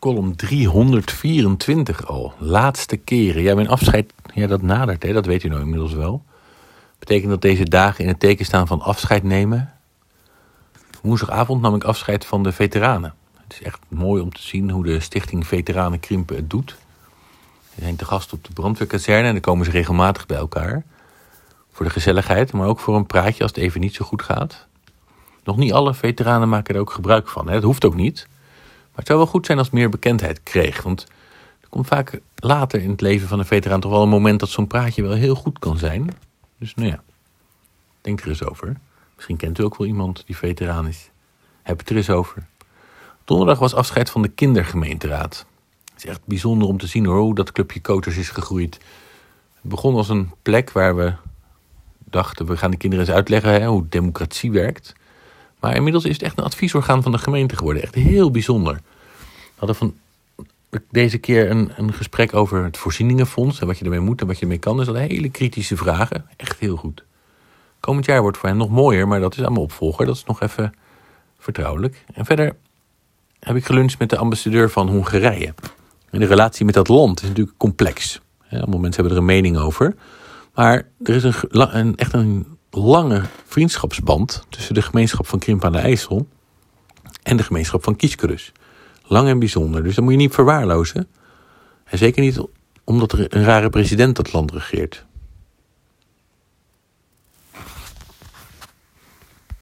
column 324 al. Laatste keren. Ja, mijn afscheid, ja, dat nadert, hè? dat weet u nou inmiddels wel. Betekent dat deze dagen in het teken staan van afscheid nemen. Woensdagavond nam ik afscheid van de veteranen. Het is echt mooi om te zien hoe de stichting Veteranen Krimpen het doet. Ze zijn te gast op de brandweerkazerne en dan komen ze regelmatig bij elkaar. Voor de gezelligheid, maar ook voor een praatje als het even niet zo goed gaat. Nog niet alle veteranen maken er ook gebruik van. Hè? Dat hoeft ook niet. Het zou wel goed zijn als meer bekendheid kreeg. Want er komt vaak later in het leven van een veteraan toch wel een moment dat zo'n praatje wel heel goed kan zijn. Dus nou ja, denk er eens over. Misschien kent u ook wel iemand die veteraan is. Heb het er eens over. Donderdag was afscheid van de kindergemeenteraad. Het is echt bijzonder om te zien hoor, hoe dat clubje Koters is gegroeid. Het begon als een plek waar we dachten, we gaan de kinderen eens uitleggen hè, hoe democratie werkt. Maar inmiddels is het echt een adviesorgaan van de gemeente geworden. Echt heel bijzonder. Hadden van deze keer een, een gesprek over het voorzieningenfonds en wat je ermee moet en wat je ermee kan. Dus dat hele kritische vragen. Echt heel goed. Komend jaar wordt voor hen nog mooier, maar dat is aan mijn opvolger. Dat is nog even vertrouwelijk. En verder heb ik geluncht met de ambassadeur van Hongarije. En de relatie met dat land is natuurlijk complex. Allemaal mensen hebben er een mening over. Maar er is een, een, echt een lange vriendschapsband tussen de gemeenschap van Krimp aan de IJssel en de gemeenschap van Kieskerus. Lang en bijzonder. Dus dat moet je niet verwaarlozen. En zeker niet omdat er een rare president dat land regeert.